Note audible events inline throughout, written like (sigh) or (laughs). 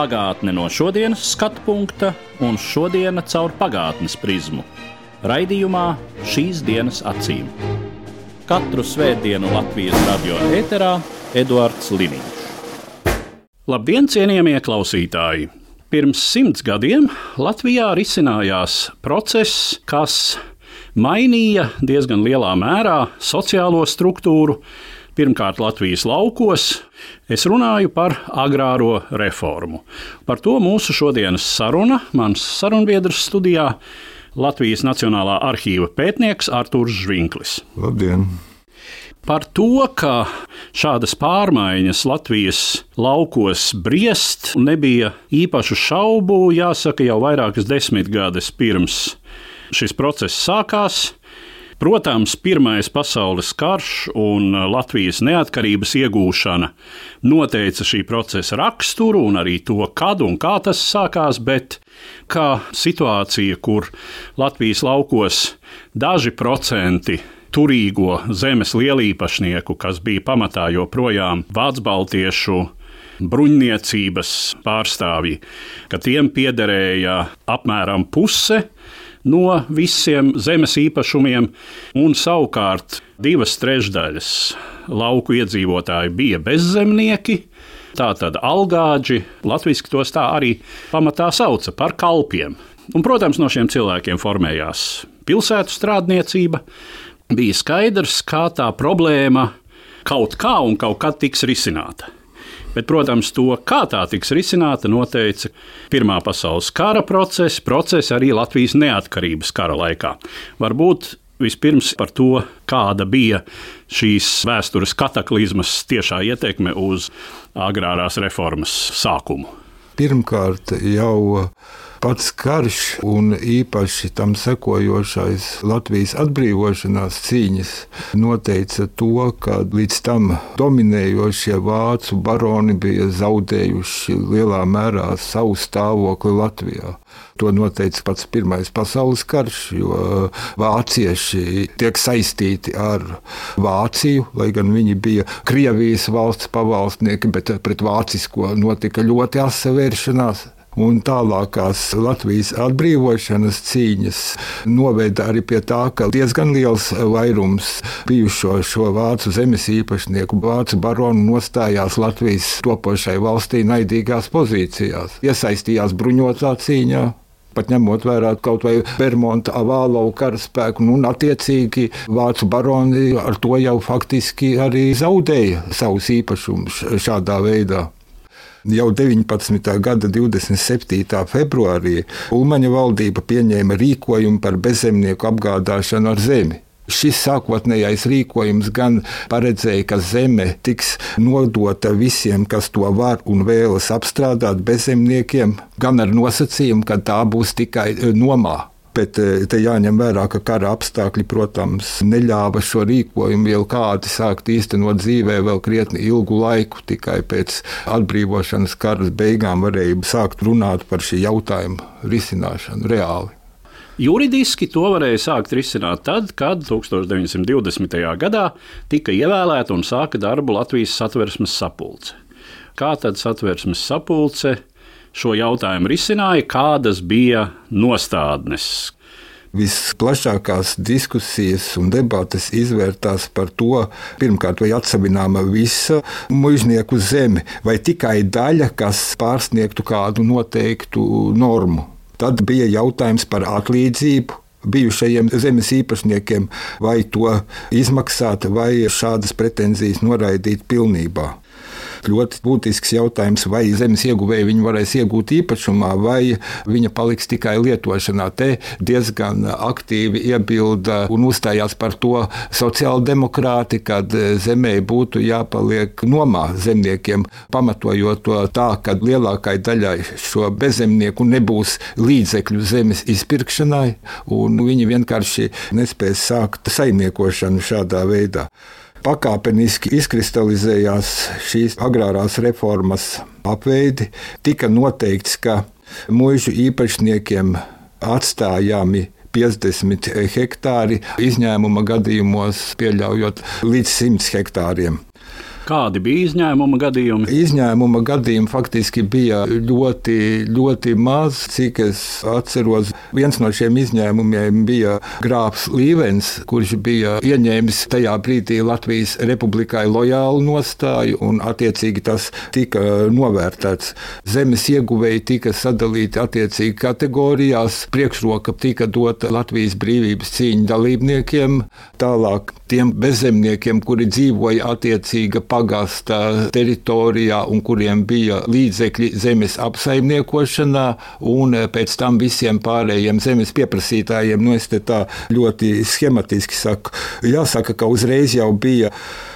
Pagātne no šodienas skatu punkta un šodienas caur pagātnes prizmu. Raidījumā šīs dienas acīm. Katru svētdienu Latvijas radio eterā Eduards Liniņš. Labdien, cienījamie klausītāji! Pirms simts gadiem Latvijā risinājās process, kas mainīja diezgan lielā mērā sociālo struktūru. Pirmkārt, Latvijas laukos es runāju par agrāro reformu. Par to mūsu šodienas saruna, mans sarunbiedrs studijā, Latvijas Nacionālā arhīva pētnieks Artūrs Žvinklis. Labdien! Par to, ka šādas pārmaiņas Latvijas laukos briest, nebija īpašu šaubu, jāsaka, jau vairākas desmitgades pirms šis process sākās. Protams, Pirmais pasaules karš un Latvijas neatkarības iegūšana noteica šī procesa raksturu un arī to, kad un kā tas sākās, bet kā situācija, kur Latvijas laukos daži procenti turīgo zemes lielīpašnieku, kas bija pamatā joprojām Vācu baltiešu bruņniecības pārstāvji, ka tiem piederēja apmēram puse no visiem zemes īpašumiem, un savukārt divas trešdaļas lauku iedzīvotāji bija bezzemnieki. Tātad algāģi, latviešu tos tā arī pamatā sauca par kalpiem. Un, protams, no šiem cilvēkiem formējās pilsētu strādniecība. Bija skaidrs, kā tā problēma kaut kā un kaut kad tiks risināta. Bet, protams, to, kā tā tiks risināta, noteica Pirmā pasaules kara process, process arī Latvijas neatkarības kara laikā. Varbūt vispirms par to, kāda bija šīs vēstures kataklizmas tiešā ietekme uz agrārās reformas sākumu. Pirmkārt, jau pats karš un īpaši tam sekojošais Latvijas atbrīvošanās cīņas noteica to, ka līdz tam dominējošie vācu baroni bija zaudējuši lielā mērā savu stāvokli Latvijā. To noteica pats Pirmais pasaules karš, jo vācieši tiek saistīti ar Vāciju, lai gan viņi bija Krievijas valsts pavalsnieki, bet pret vācisko notika ļoti asa vēršanās. Un tālākās Latvijas atbrīvošanas cīņas noveda arī pie tā, ka diezgan liels vairums bijušo šo vācu zemes īpašnieku, vācu baronu nostājās Latvijas topošai valstī naidīgās pozīcijās, iesaistījās bruņotā cīņā, pat ņemot vērā kaut vai Bermuda avālau karaspēku, nu, un attiecīgi vācu baroni ar to jau faktiski arī zaudēja savus īpašumus šādā veidā. Jau 19. gada 27. februārī Ulmaņa valdība pieņēma rīkojumu par bezzemnieku apgādāšanu ar zemi. Šis sākotnējais rīkojums gan paredzēja, ka zeme tiks nodota visiem, kas to var un vēlas apstrādāt bezzemniekiem, gan ar nosacījumu, ka tā būs tikai nomā. Bet te jāņem vērā, ka kara apstākļi, protams, neļāva šo rīkojumu jau kādi sākt īstenot dzīvē vēl krietni ilgu laiku. Tikai pēc atbrīvošanas kara beigām varēja sākt runāt par šī jautājuma risināšanu reāli. Juridiski to varēja sākt risināt tad, kad 1920. gadā tika ievēlēta un sāka darbu Latvijas satversmes sapulce. Kā tad satversmes sapulce šo jautājumu risināja, kādas bija nostādnes. Visplašākās diskusijas un debates izvērtās par to, pirmkārt, vai atsevināma visa mužnieku zeme, vai tikai daļa, kas pārsniegtu kādu noteiktu normu. Tad bija jautājums par atlīdzību, bijušajiem zemes īpašniekiem, vai to izmaksāt, vai šādas pretenzijas noraidīt pilnībā. Ļoti būtisks jautājums, vai zemes ieguvēji viņu varēs iegūt īpašumā, vai viņa paliks tikai lietošanā. Te diezgan aktīvi iebilda un uzstājās par to sociāldemokrāti, kad zemē būtu jāpaliek nomā zemniekiem, pamatojot to tā, ka lielākai daļai šo bezzemnieku nebūs līdzekļu zemes izpirkšanai, un viņi vienkārši nespēs sākt saimniekošanu šādā veidā. Pakāpeniski izkristalizējās šīs agrārās reformas apveidi, tika noteikts, ka mūžu īpašniekiem atstājami 50 hektāri, izņēmuma gadījumos pieļaujot līdz 100 hektāriem. Kādi bija izņēmuma gadījumi? Izņēmuma gadījumi faktiski bija ļoti, ļoti maz. Cik es atceros, viens no šiem izņēmumiem bija grāfs Līvens, kurš bija ieņēmis tajā brīdī Latvijas republikai lojālu nostāju, un attiecīgi tas tika novērtēts. Zemes ieguvēji tika sadalīti attiecīgi kategorijās. Priekšroka tika dota Latvijas brīvības cīņu dalībniekiem, tālāk tiem bezzemniekiem, kuri dzīvoja attiecīga pagasta teritorijā un kuriem bija līdzekļi zemes apsaimniekošanā, un pēc tam visiem pārējiem zemes pieprasītājiem, nu es te tā ļoti schematiski saku, jāsaka, ka uzreiz jau bija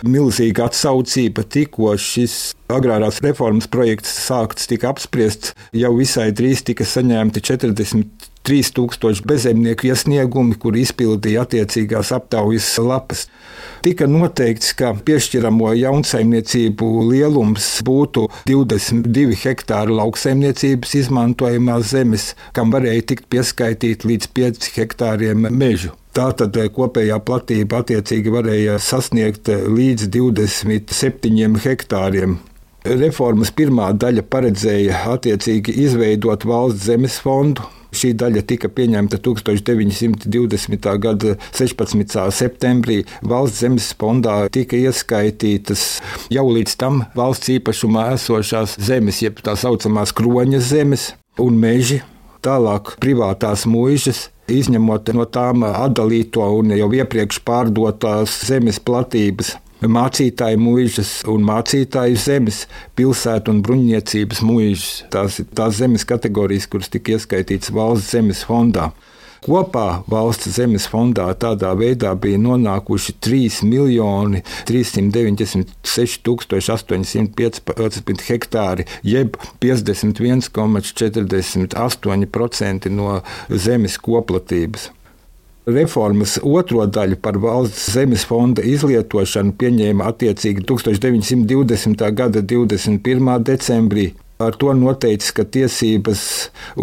milzīga atsaucība, tikko šis agrārās reformas projekts sākts, tika apspriests, jau visai drīz tika saņemti 40 3000 bezzemnieku iesniegumi, kur izpildīja attiecīgās aptaujas lapas. Tika noteikts, ka piešķiramo jaunsaimniecību lielums būtu 22 hektāri lauksaimniecības izmantojamās zemes, kam varēja tikt pieskaitīt līdz 5 hektāriem mežu. Tātad eh, kopējā platība attiecīgi varēja sasniegt eh, līdz 27 hektāriem. Reformas pirmā daļa paredzēja attiecīgi izveidot valsts zemes fondu, Šī daļa tika pieņemta 1920. gada 16. septembrī. Valsts zemes fondā tika ieskaitītas jau līdz tam valsts īpašumā esošās zemes, jeb tā saucamās kroņas zemes un meži. Tālāk privātās mūžas, izņemot no tām atdalīto un jau iepriekš pārdotās zemes platības mācītāju mūžas un mācītāju zemes, pilsētu un bruņniecības mūžas. Tās ir tās zemes kategorijas, kuras tika ieskaitītas valsts zemes fondā. Kopā valsts zemes fondā tādā veidā bija nonākuši 3 miljoni 396 815 hektāri, jeb 51,48% no zemes koplatības. Reformas otro daļu par valsts zemes fonda izlietošanu pieņēma attiecīgi 1920. gada 21. decembrī. Ar to noteicis, ka tiesības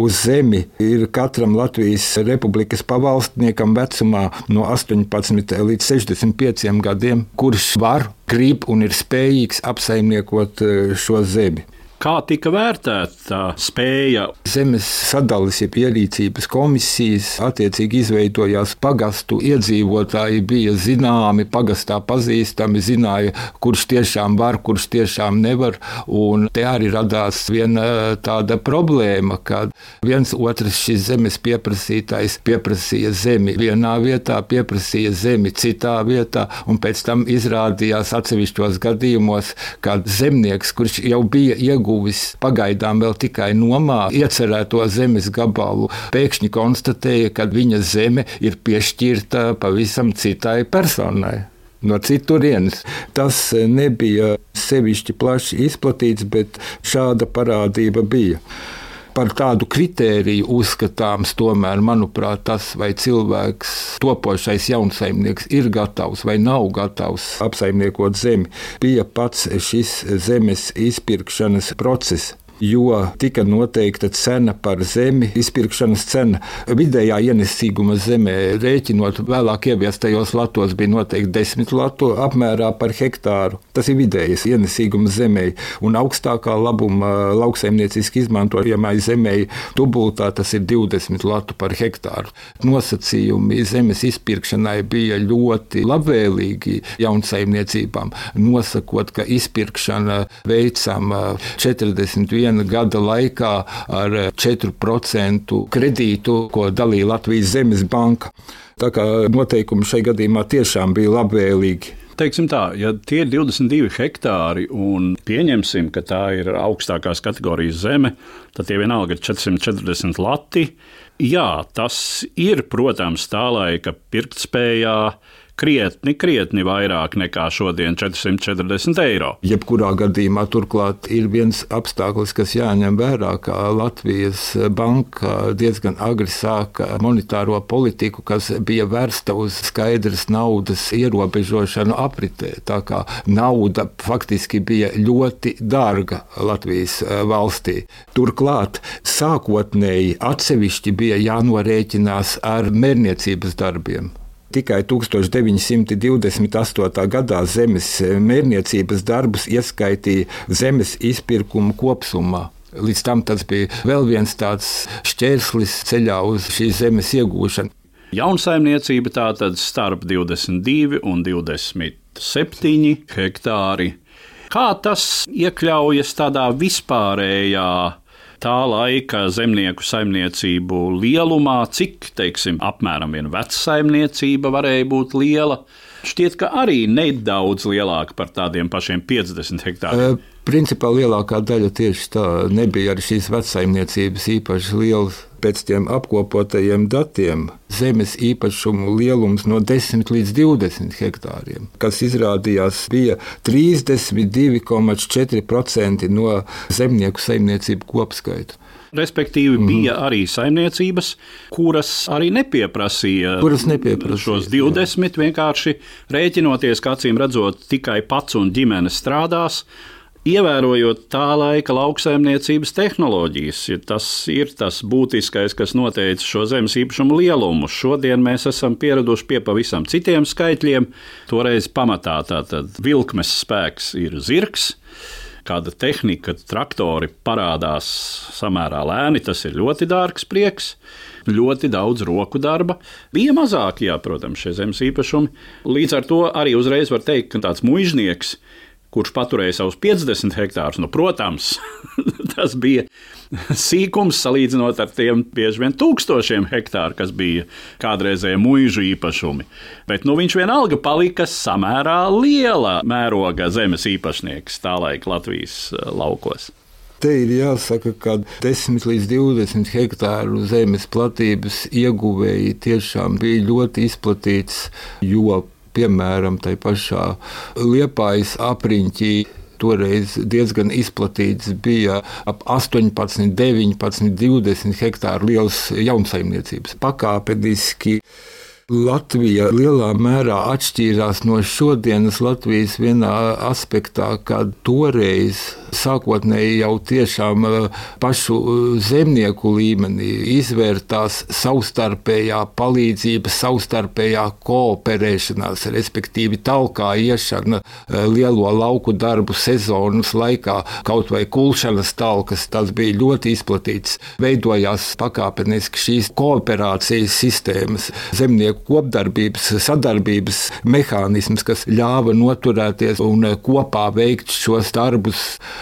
uz zemi ir katram Latvijas republikas pavalstniekam vecumā no 18 līdz 65 gadiem, kurš var, grib un ir spējīgs apsaimniekot eh, šo zemi. Kā tika vērtēta tā spēja? Zemes sadales, jeb ierīcības komisijas attiecīgi izveidojās pagastu iedzīvotāji, bija zināmi, pagastā pazīstami, zināja, kurš tiešām var, kurš tiešām nevar. Un te arī radās viena tāda problēma, ka viens otrs šis zemes pieprasītājs pieprasīja zemi vienā vietā, pieprasīja zemi citā vietā, un pēc tam izrādījās atsevišķos gadījumos, ka zemnieks, kurš jau bija iegūts, ieguvis pagaidām vēl tikai nomā iecerēto zemes gabalu, pēkšņi konstatēja, ka viņa zeme ir piešķirta pavisam citai personai no citurienes. Tas nebija sevišķi plaši izplatīts, bet šāda parādība bija par tādu kritēriju uzskatāms, tomēr, manuprāt, tas, vai cilvēks, topošais jaunsaimnieks, ir gatavs vai nav gatavs apsaimniekot zemi, bija pats šis zemes izpirkšanas process jo tika noteikta cena par zemi, izpirkšanas cena. Vidējā ienesīguma zemē, rēķinot vēlāk ieviestajos latos, bija noteikti 10 latu apmērā par hektāru. Tas ir vidējais ienesīguma zemē, un augstākā labuma lauksaimnieciski izmantojamai zemē dubultā tas ir 20 latu par hektāru. Nosacījumi zemes izpirkšanai bija ļoti labvēlīgi jaunsaimniecībām, nosakot, ka izpirkšana veicama 41 viena gada laikā ar 4% kredītu, ko dalīja Latvijas Zemes banka. Tā kā noteikumi šai gadījumā tiešām bija labvēlīgi. Teiksim tā, ja tie ir 22 hektāri un pieņemsim, ka tā ir augstākās kategorijas zeme, tad tie vienalga ir 440 lati. Jā, tas ir, protams, tā laika pirktspējā krietni, krietni vairāk nekā šodien 440 eiro. Jebkurā gadījumā turklāt ir viens apstākļus, kas jāņem vērā, ka Latvijas banka diezgan agri sāka monetāro politiku, kas bija vērsta uz skaidras naudas ierobežošanu apritē. Tā kā nauda faktiski bija ļoti dārga Latvijas eh, valstī. Turklāt sākotnēji atsevišķi bija jānorēķinās ar mērniecības darbiem. Tikai 1928. gadā zemes mērniecības darbus ieskaitīja zemes izpirkuma kopsumā. Līdz tam tas bija vēl viens tāds šķērslis ceļā uz šīs zemes iegūšanu. Jaunsaimniecība tātad starp 22 un 27 hektāri. Kā tas iekļaujas tādā vispārējā tā laika zemnieku saimniecību lielumā, cik, teiksim, apmēram viena veca saimniecība varēja būt liela. Šķiet, ka arī nedaudz lielāka par tādiem pašiem 50 hektāriem. Principā lielākā daļa tieši tā nebija arī šīs vecsaimniecības īpaši lielas. Pēc tiem apkopotajiem datiem zemes īpašumu lielums no 10 līdz 20 hektāriem, kas izrādījās bija 32,4% no zemnieku saimniecību kopskaita. Respektīvi, mm. bija arī saimniecības, kuras arī nepieprasīja, kuras nepieprasīja šos 20, jā. vienkārši rēķinoties, ka acīm redzot, tikai pats un ģimene strādās. Ievērojot tā laika lauksaimniecības tehnoloģijas, ja tas ir tas būtiskais, kas noteica šo zemes īpašumu lielumu. Šodien mēs esam pieraduši pie pavisam citiem skaitļiem. Toreiz pamatā tātad vilkmes spēks ir zirgs, kāda tehnika, traktori parādās samērā lēni, tas ir ļoti dārgs prieks. Ļoti daudz roku darba. Bija mazāk, jā, protams, šie zemes īpašumi. Līdz ar to arī uzreiz var teikt, ka tāds muiznieks, kurš paturēja savus 50 hektārus, nu, protams, (laughs) tas bija sīkums salīdzinot ar tiem bieži vien tūkstošiem hektāru, kas bija kādreizēji mūža īpašumi. Bet nu, viņš vienalga palika samērā liela mēroga zemes īpašnieks tā laika Latvijas eh, laukos. Te ir jāsaka, ka 10 līdz 20 hektāru zemes platības ieguvēji tiešām bija ļoti izplatīts, jo piemēram, tai pašā Liepājas apriņķī toreiz diezgan izplatīts, bija ap 18, 19, 20 hektāru liels jaunsaimniecības. Pakāpeniski Latvija lielā mērā atšķīrās no šodienas Latvijas vienā aspektā, kad toreiz sākotnēji jau tiešām eh, pašu eh, zemnieku līmenī izvērtās savstarpējā palīdzība, savstarpējā kooperēšanās, respektīvi talkā iešana eh, lielo lauku darbu sezonas laikā, kaut vai kulšanas talkas, tas bija ļoti izplatīts. Veidojās pakāpeniski šīs kooperācijas sistēmas, zemnieku kopdarbības, sadarbības mehānisms, kas ļāva noturēties un kopā veikt šos darbus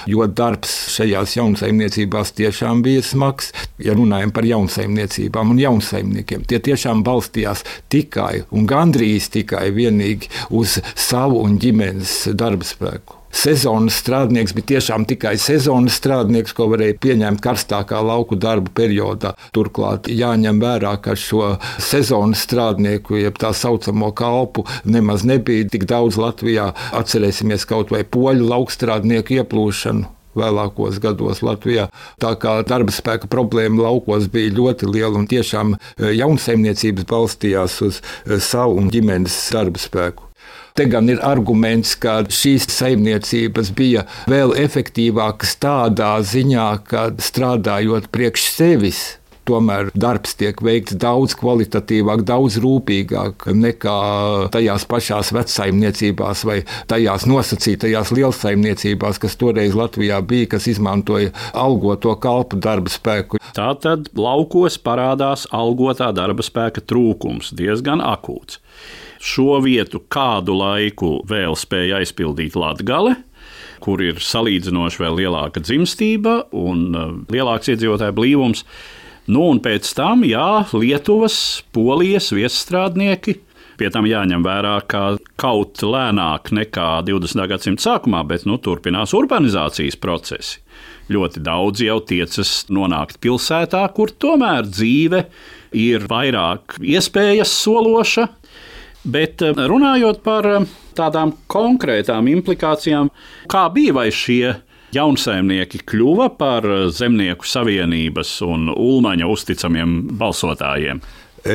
jo darbs šajās jaunsaimniecībās tiešām bija smags. Ja runājam par jaunsaimniecībām un jaunsaimniekiem, tie tiešām balstījās tikai un gandrīz tikai vienīgi uz savu un ģimenes darba spēku. Sezonas strādnieks bija tiešām tikai sezonas strādnieks, ko varēja pieņemt karstākā lauku darbu periodā. Turklāt jāņem vērā, ka šo sezonas strādnieku, jeb tā saucamo kalpu, nemaz nebija tik daudz Latvijā. Atcerēsimies kaut vai poļu laukstrādnieku ieplūšanu vēlākos gados Latvijā. Tā kā darba spēka problēma laukos bija ļoti liela un tiešām eh, jaunsaimniecības balstījās uz eh, savu un ģimenes darba spēku. Te gan ir arguments, ka šīs saimniecības bija vēl efektīvākas tādā ziņā, ka strādājot priekš sevis, tomēr darbs tiek veikts daudz kvalitatīvāk, daudz rūpīgāk nekā tajās pašās vecsaimniecībās vai tajās nosacītajās lielsaimniecībās, kas toreiz Latvijā bija, kas izmantoja algoto kalpu darba spēku. Tātad laukos parādās algotā darba spēka trūkums diezgan akūts. Šo vietu kādu laiku vēl spēja aizpildīt Latvija kur ir salīdzinoši vēl lielāka dzimstība un uh, lielāks iedzīvotāju blīvums. Nu, un pēc tam, jā, Lietuvas, Polijas viesstrādnieki Pie tam jāņem vērā, ka kaut lēnāk nekā 20. gadsimta sākumā, bet nu, turpinās urbanizācijas procesi. Ļoti daudz jau tiecas nonākt pilsētā, kur tomēr dzīve ir vairāk iespējas sološa. Bet eh, runājot par eh, tādām konkrētām implikācijām, kā bija vai šie jaunsaimnieki kļuva par eh, zemnieku savienības un ulmaņa uzticamiem balsotājiem.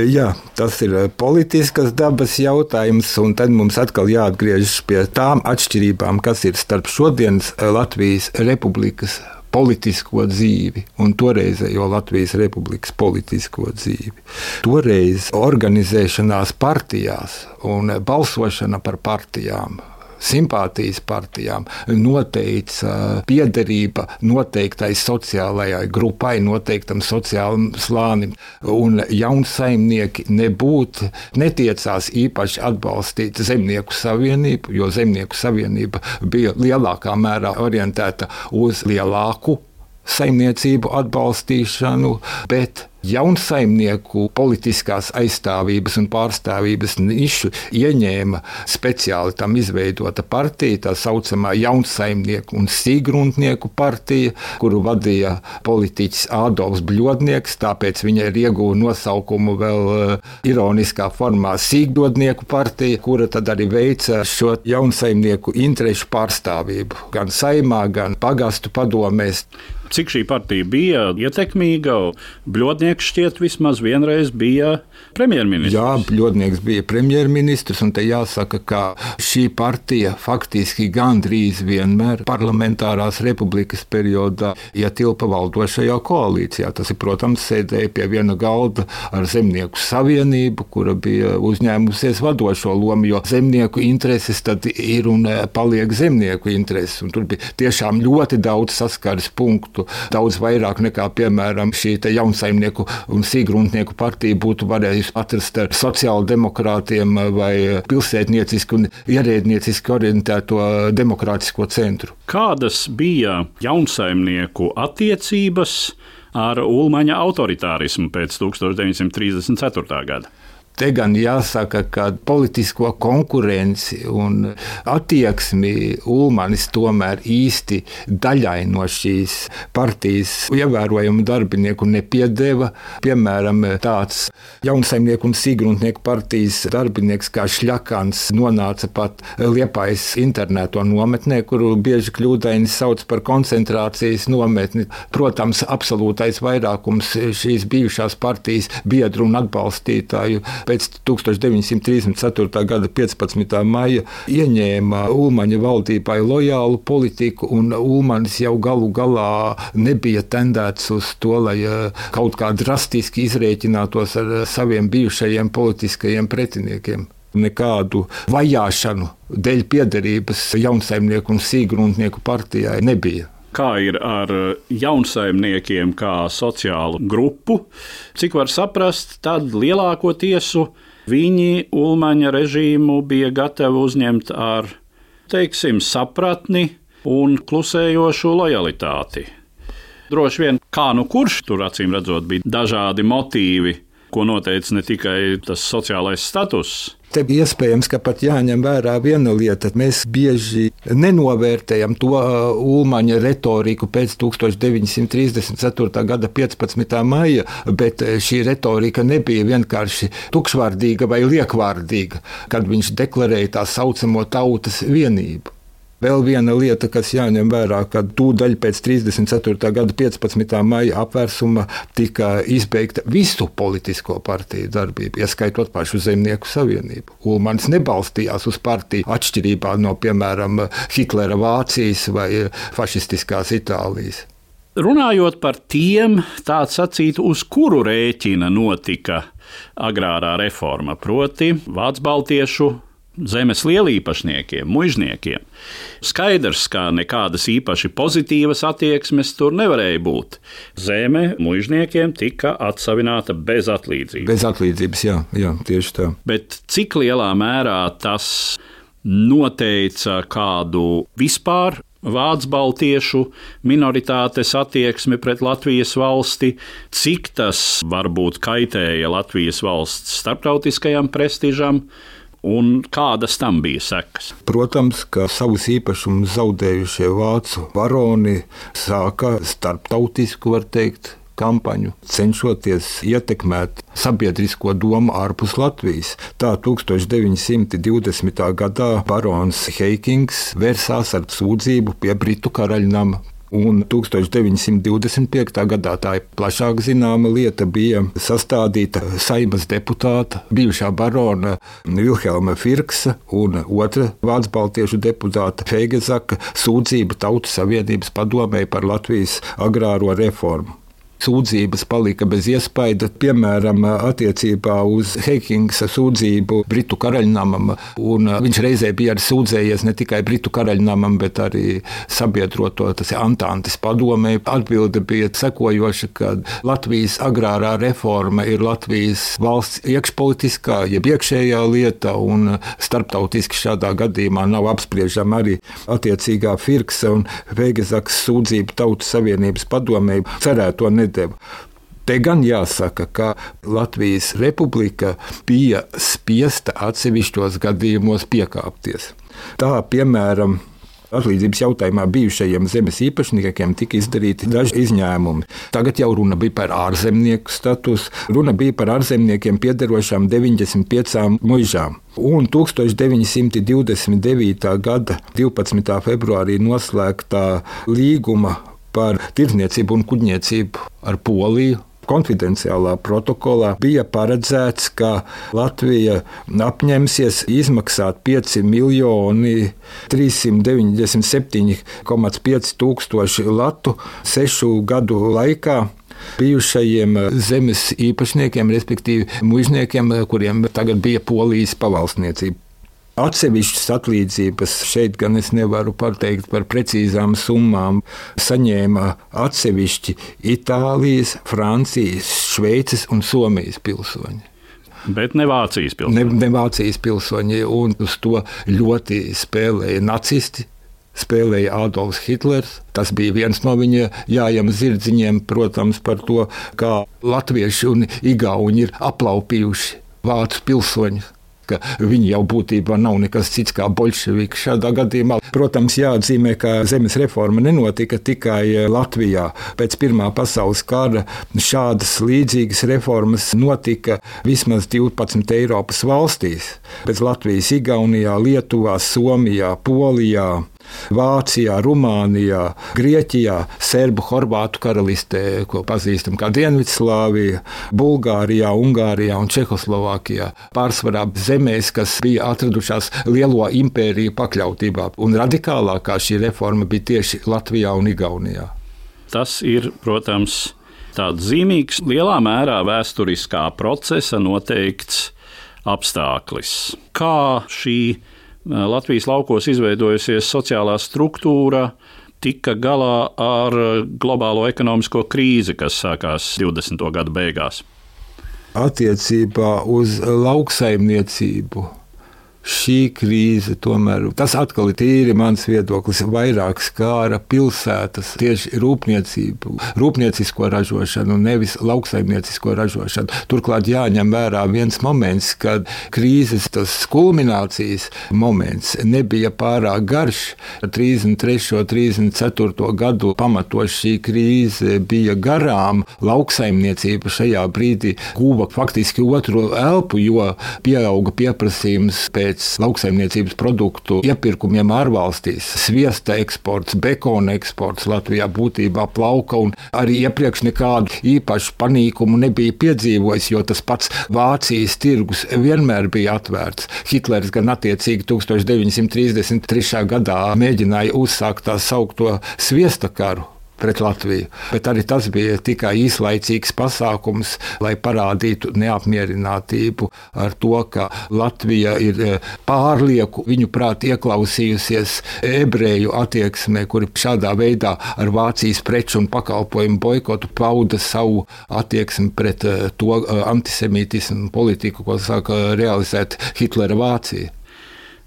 Jā, tas ir politiskas dabas jautājums, un tad mums atkal jāatgriežas pie tām atšķirībām, kas ir starp šodienas Latvijas republikas politisko dzīvi un toreizējo Latvijas republikas politisko dzīvi. Toreiz organizēšanās partijās un balsošana par partijām simpātijas partijām, noteica piederība noteiktai sociālajai grupai, noteiktam sociālam slānim. Un jaunsaimnieki nebūtu netiecās īpaši atbalstīt Zemnieku savienību, jo Zemnieku savienība bija lielākā mērā orientēta uz lielāku saimniecību atbalstīšanu, bet jaunsaimnieku politiskās aizstāvības un pārstāvības nišu ieņēma speciāli tam izveidota partija, tā saucamā jaunsaimnieku un sīgruntnieku partija, kuru vadīja politiķis Ādams Bļodnieks, tāpēc viņa ir ieguva nosaukumu vēl eh, ironiskā formā sīgdodnieku partija, kura tad arī veica šo jaunsaimnieku interešu pārstāvību gan saimā, gan pagastu padomēs. Cik šī partija bija ietekmīga? Bļodnieks šķiet vismaz vienreiz bija premjerministrs. Jā, Bļodnieks bija premjerministrs, un te jāsaka, ka šī partija faktiski gandrīz vienmēr parlamentārās republikas periodā ietilpa valdošajā koalīcijā. Tas ir, protams, sēdēja pie viena galda ar Zemnieku savienību, kura bija uzņēmusies vadošo lomu, jo zemnieku intereses tad ir un paliek zemnieku intereses. Un tur bija tiešām ļoti daudz saskares punktu, daudz vairāk nekā, piemēram, šī jaunsaimnieku un sīgruntnieku partija būtu varējusi atrast ar sociāldemokrātiem vai pilsētnieciski un ierēdnieciski orientēto demokrātisko centru. Kādas bija jaunsaimnieku attiecības ar Ulmaņa autoritārismu pēc 1934. gada? Te gan jāsaka, ka politisko konkurenci un attieksmi Ulmanis tomēr īsti daļai no šīs partijas ievērojumu darbinieku nepiedeva. Piemēram, tāds jaunsaimnieku un sīgruntnieku partijas darbinieks kā Šļakans nonāca pat Liepājas internēto nometnē, kuru bieži kļūdaini sauc par koncentrācijas nometni. Protams, absolūtais vairākums šīs bijušās partijas biedru un atbalstītāju pēc 1934. gada 15. maija ieņēma Ulmaņa valdībai lojālu politiku, un Ulmanis jau galu galā nebija tendēts uz to, lai eh, kaut kā drastiski izrēķinātos ar saviem bijušajiem politiskajiem pretiniekiem nekādu vajāšanu dēļ piederības jaunsaimnieku un sīgruntnieku partijai nebija kā ir ar jaunsaimniekiem, kā sociālu grupu. Cik var saprast, tad lielākoties viņi Ulmaņa režīmu bija gatavi uzņemt ar, teiksim, sapratni un klusējošu lojalitāti. Droši vien, kā nu kurš tur acīm redzot, bija dažādi motīvi, ko noteica ne tikai tas sociālais status, Te iespējams, ka pat jāņem vērā viena lieta. Mēs bieži nenovērtējam to uh, Ulmaņa retoriku pēc 1934. gada 15. maija, bet uh, šī retorika nebija vienkārši tukšvārdīga vai liekvārdīga, kad viņš deklarēja tā saucamo tautas vienību. Vēl viena lieta, kas jāņem vērā, ka tūdaļ pēc 34. gada 15. maija apvērsuma tika izbeigta visu politisko partiju darbība, ieskaitot pašu Zemnieku savienību. Ulmans nebalstījās uz partiju atšķirībā no, piemēram, Hitlera Vācijas vai fašistiskās Itālijas. Runājot par tiem, tā sacīt, uz kuru rēķina notika agrārā reforma, proti, Vācu Baltiešu zemes lielīpašniekiem, mužniekiem. Skaidrs, ka nekādas īpaši pozitīvas attieksmes tur nevarēja būt. Zeme mužniekiem tika atsavināta bez atlīdzības. Bez atlīdzības, jā, jā tieši tā. Bet cik lielā mērā tas noteica kādu vispār vācu baltiešu minoritātes attieksmi pret Latvijas valsti, cik tas varbūt kaitēja Latvijas valsts starptautiskajam prestižam, un kādas tam bija sekas? Protams, ka savus īpašumus zaudējušie vācu varoni sāka starptautisku, var teikt, kampaņu, cenšoties ietekmēt sabiedrisko domu ārpus Latvijas. Tā 1920. gadā barons Heikings vērsās ar sūdzību pie Britu karaļnama Un 1925. gadā tā ir plašāk zināma lieta, bija sastādīta saimas deputāta, bijušā barona Vilhelma Firksa un otra Vācu baltiešu deputāta Feigezaka sūdzība Tautas Savienības padomē par Latvijas agrāro reformu sūdzības palika bez iespaida. Piemēram, attiecībā uz Heikingsa sūdzību Britu karaļnamam. Viņš reizē bija arī sūdzējies ne tikai Britu karaļnamam, bet arī sabiedroto Antantes padomē. Atbilde bija sekojoša, ka Latvijas agrārā reforma ir Latvijas valsts iekšpolitiskā, jeb iekšējā lieta, un starptautiski šādā gadījumā nav apspriežama arī attiecīgā Firksa un Veigezaks sūdzība Tautas Savienības padomē. Cerēto nedēļu nedēva. Te gan jāsaka, ka Latvijas republika bija spiesta atsevišķos gadījumos piekāpties. Tā, piemēram, atlīdzības jautājumā bijušajiem zemes īpašniekiem tika izdarīti daži izņēmumi. Tagad jau runa bija par ārzemnieku statusu, runa bija par ārzemniekiem piederošām 95 mužām. Un 1929. gada 12. februārī noslēgtā līguma par tirdzniecību un kuģniecību ar Poliju. Konfidenciālā protokolā bija paredzēts, ka Latvija apņemsies izmaksāt 5 miljoni 397,5 tūkstoši latu sešu gadu laikā bijušajiem zemes īpašniekiem, respektīvi mužniekiem, kuriem tagad bija polijas pavalsniecība. Atsevišķas atlīdzības šeit gan es nevaru pateikt par precīzām summām. Saņēma atsevišķi Itālijas, Francijas, Šveices un Somijas pilsoņi. Bet ne Vācijas pilsoņi. Ne, ne Vācijas pilsoņi, un uz to ļoti spēlēja nacisti. Spēlēja Adolfs Hitlers. Tas bija viens no viņa jājām zirdziņiem, protams, par to, kā latvieši un igauni ir aplaupījuši vācu pilsoņus ka viņi jau būtībā nav nekas cits kā bolševiki šādā gadījumā. Protams, jāatzīmē, ka zemes reforma nenotika tikai Latvijā. Pēc Pirmā pasaules kara šādas līdzīgas reformas notika vismaz 12 Eiropas valstīs. Pēc Latvijas, Igaunijā, Lietuvā, Somijā, Polijā. Vācijā, Rumānijā, Grieķijā, Serbu, Horvātu karalistē, ko pazīstam kā Dienvidslāvija, Bulgārijā, Ungārijā un Čehoslovākijā. Pārsvarā zemēs, kas bija atradušās lielo impēriju pakļautībā, un radikālākā šī reforma bija tieši Latvijā un Igaunijā. Tas ir, protams, tāds zīmīgs, lielā mērā vēsturiskā procesa noteikts apstākļus. Kā šī Latvijas laukos izveidojusies sociālā struktūra, tika galā ar globālo ekonomisko krīzi, kas sākās 20. gada beigās. Attiecībā uz lauksaimniecību šī krīze tomēr, tas atkal ir tīri mans viedoklis, vairāk skāra pilsētas, tieši rūpniecību, rūpniecisko ražošanu, nevis lauksaimniecisko ražošanu. Turklāt jāņem vērā viens moments, kad krīzes tas kulminācijas moments nebija pārāk garš. 33. un 34. gadu pamatoši šī krīze bija garām. Lauksaimniecība šajā brīdī guva faktiski otru elpu, jo pieauga pieprasījums pēc pēc lauksaimniecības produktu iepirkumiem ārvalstīs. Sviesta eksports, bekona eksports Latvijā būtībā plauka un arī iepriekš nekādu īpašu panīkumu nebija piedzīvojis, jo tas pats Vācijas tirgus vienmēr bija atvērts. Hitlers gan attiecīgi 1933. gadā mēģināja uzsākt tā saukto sviesta karu pret Latviju. Bet arī tas bija tikai īslaicīgs pasākums, lai parādītu neapmierinātību ar to, ka Latvija ir e, pārlieku viņu prāt ieklausījusies ebreju attieksmē, kuri šādā veidā ar Vācijas preču un pakalpojumu boikotu pauda savu attieksmi pret e, to e, antisemītismu politiku, ko sāka realizēt Hitlera Vācija.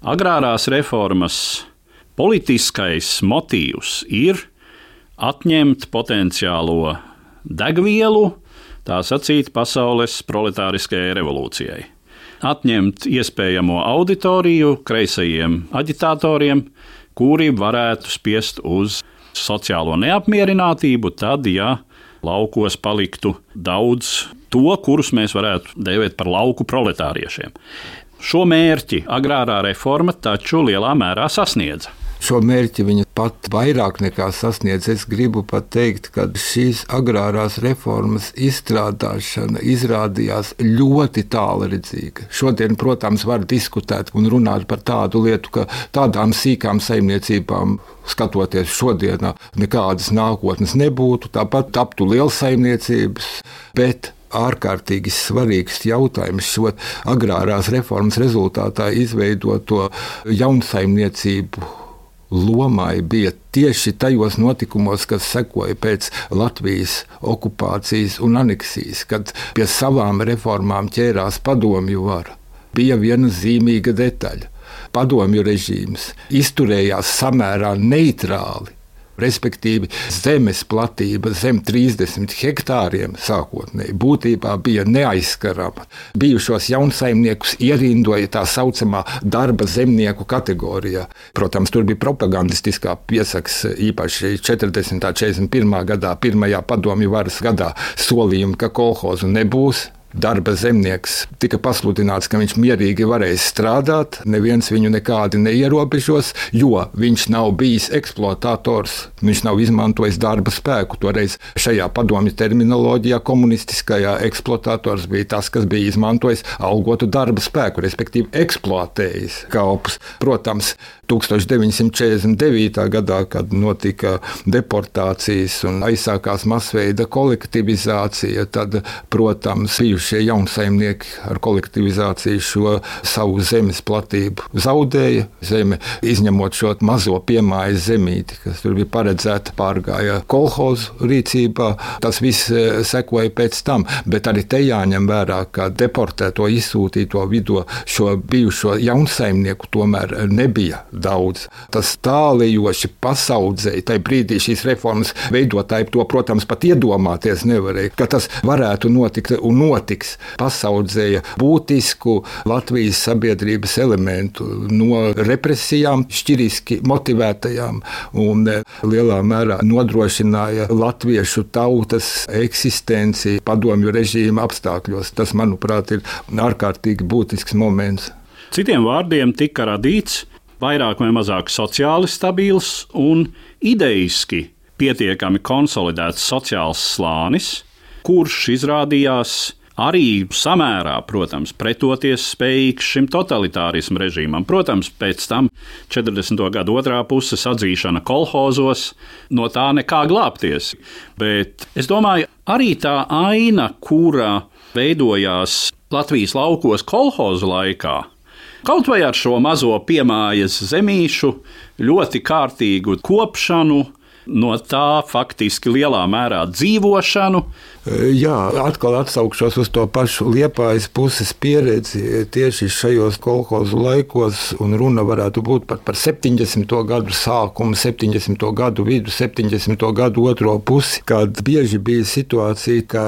Agrārās reformas politiskais motīvs ir atņemt potenciālo degvielu, tā sacīt, pasaules proletāriskajai revolūcijai. atņemt iespējamo auditoriju kreisajiem aģitatoriem, kuri varētu spiest uz sociālo neapmierinātību, tad, ja laukos paliktu daudz to, kurus mēs varētu dēvēt par lauku proletāriešiem. Šo mērķi agrārā reforma taču lielā mērā sasniedza. Šo mērķi viņa pat vairāk nekā sasniedz. Es gribu pat teikt, ka šīs agrārās reformas izstrādāšana izrādījās ļoti tālredzīga. Šodien, protams, var diskutēt un runāt par tādu lietu, ka tādām sīkām saimniecībām skatoties šodienā, nekādas nākotnes nebūtu. Tāpat taptu liels saimniecības, bet ārkārtīgi svarīgs jautājums šo agrārās reformas rezultātā izveidoto jaunsaimniecību lomai bija tieši tajos notikumos, kas sekoja pēc Latvijas okupācijas un aneksijas, kad pie savām reformām ķērās padomju vara. Bija viena zīmīga detaļa. Padomju režīms izturējās samērā neitrāli respektīvi zemes platība zem 30 hektāriem sākotnēji būtībā bija neaizskarama. Bijušos jaunsaimniekus ierindoja tā saucamā darba zemnieku kategorijā. Protams, tur bija propagandistiskā piesaks īpaši 40. un 41. gadā, pirmajā padomju varas gadā solījumi, ka kolhozu nebūs darba zemnieks tika pasludināts, ka viņš mierīgi varēs strādāt, neviens viņu nekādi neierobežos, jo viņš nav bijis eksploatators, viņš nav izmantojis darba spēku. Toreiz šajā padomju terminoloģijā komunistiskajā eksploatators bija tas, kas bija izmantojis algotu darba spēku, respektīvi eksploatējis kalpus. Protams, 1949. gadā, kad notika deportācijas un aizsākās masveida kolektivizācija, tad, protams, bijušie jaunsaimnieki ar kolektivizāciju šo savu zemes platību zaudēja. Zeme, izņemot šo mazo piemājas zemīti, kas tur bija paredzēta, pārgāja kolhozu rīcībā. Tas viss e, sekoja pēc tam, bet arī te jāņem vērā, ka deportēto izsūtīto vidū šo bijušo jaunsaimnieku tomēr nebija daudz. Tas tālējoši pasaudzēja. Tajā brīdī šīs reformas veidotāji to, protams, pat iedomāties nevarēja, ka tas varētu notikt un notiks. Pasaudzēja būtisku Latvijas sabiedrības elementu no represijām, šķiriski motivētajām un e, lielā mērā nodrošināja latviešu tautas eksistenci padomju režīma apstākļos. Tas, manuprāt, ir ārkārtīgi būtisks moments. Citiem vārdiem tika radīts vairāk vai mazāk sociāli stabils un idejiski pietiekami konsolidēts sociāls slānis, kurš izrādījās arī samērā, protams, pretoties spējīgs šim totalitārismu režīmam. Protams, pēc tam 40. gada otrā puses atzīšana kolhozos, no tā nekā glābties. Bet es domāju, arī tā aina, kura veidojās Latvijas laukos kolhozu laikā, Kaut vai ar šo mazo piemājas zemīšu, ļoti kārtīgu kopšanu, no tā faktiski lielā mērā dzīvošanu. Jā, atkal atsaukšos uz to pašu liepājas puses pieredzi tieši šajos kolhozu laikos, un runa varētu būt pat par 70. gadu sākumu, 70. gadu vidu, 70. gadu otro pusi, kad bieži bija situācija, ka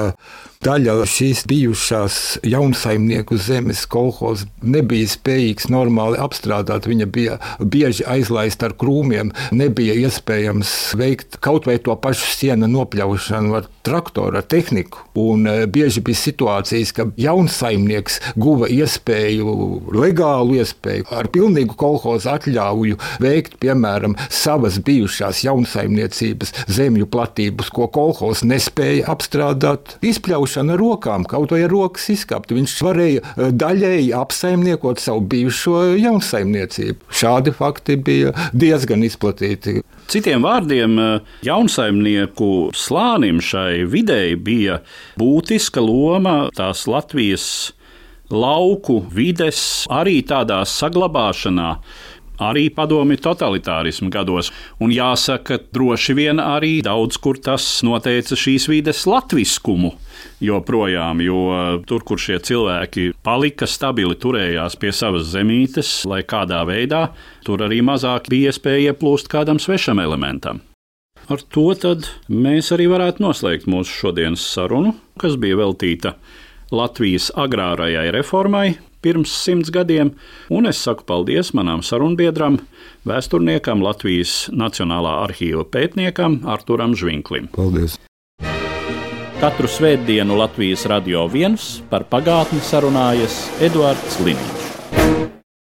Daļa šīs bijušās jaunsaimnieku zemes kolhozas nebija spējīgs normāli apstrādāt. Viņa bija bieži aizlaista ar krūmiem, nebija iespējams veikt kaut vai to pašu sienu nopļaušanu ar traktoru, ar tehniku. Un e, bieži bija situācijas, ka jaunsaimnieks guva iespēju, legālu iespēju, ar pilnīgu kolhozu atļauju veikt, piemēram, savas bijušās jaunsaimniecības zemju platības, ko kolhozs nespēja apstrādāt. Izpļaušana ar rokām, kaut vai ar rokas izkāpt. Viņš varēja e, daļēji apsaimniekot savu bijušo jaunsaimniecību. Šādi fakti bija diezgan izplatīti. Citiem vārdiem, jaunsaimnieku slānim šai videi bija būtiska loma tās Latvijas lauku vides arī tādā saglabāšanā, arī padomju totalitārismu gados. Un jāsaka, droši vien arī daudz kur tas noteica šīs vides latviskumu joprojām, jo tur, kur šie cilvēki palika stabili, turējās pie savas zemītes, lai kādā veidā tur arī mazāk bija iespēja ieplūst kādam svešam elementam. Ar to mēs arī varētu noslēgt mūsu šodienas sarunu, kas bija veltīta Latvijas agrārajai reformai, pirms simts gadiem, un es saku paldies manam sarunbiedram, vēsturniekam, Latvijas Nacionālā arhīva pētniekam Arturam Žvinklim. Paldies! Katru svētdienu Latvijas radio viens par pagātni sarunājas Eduards Līniju.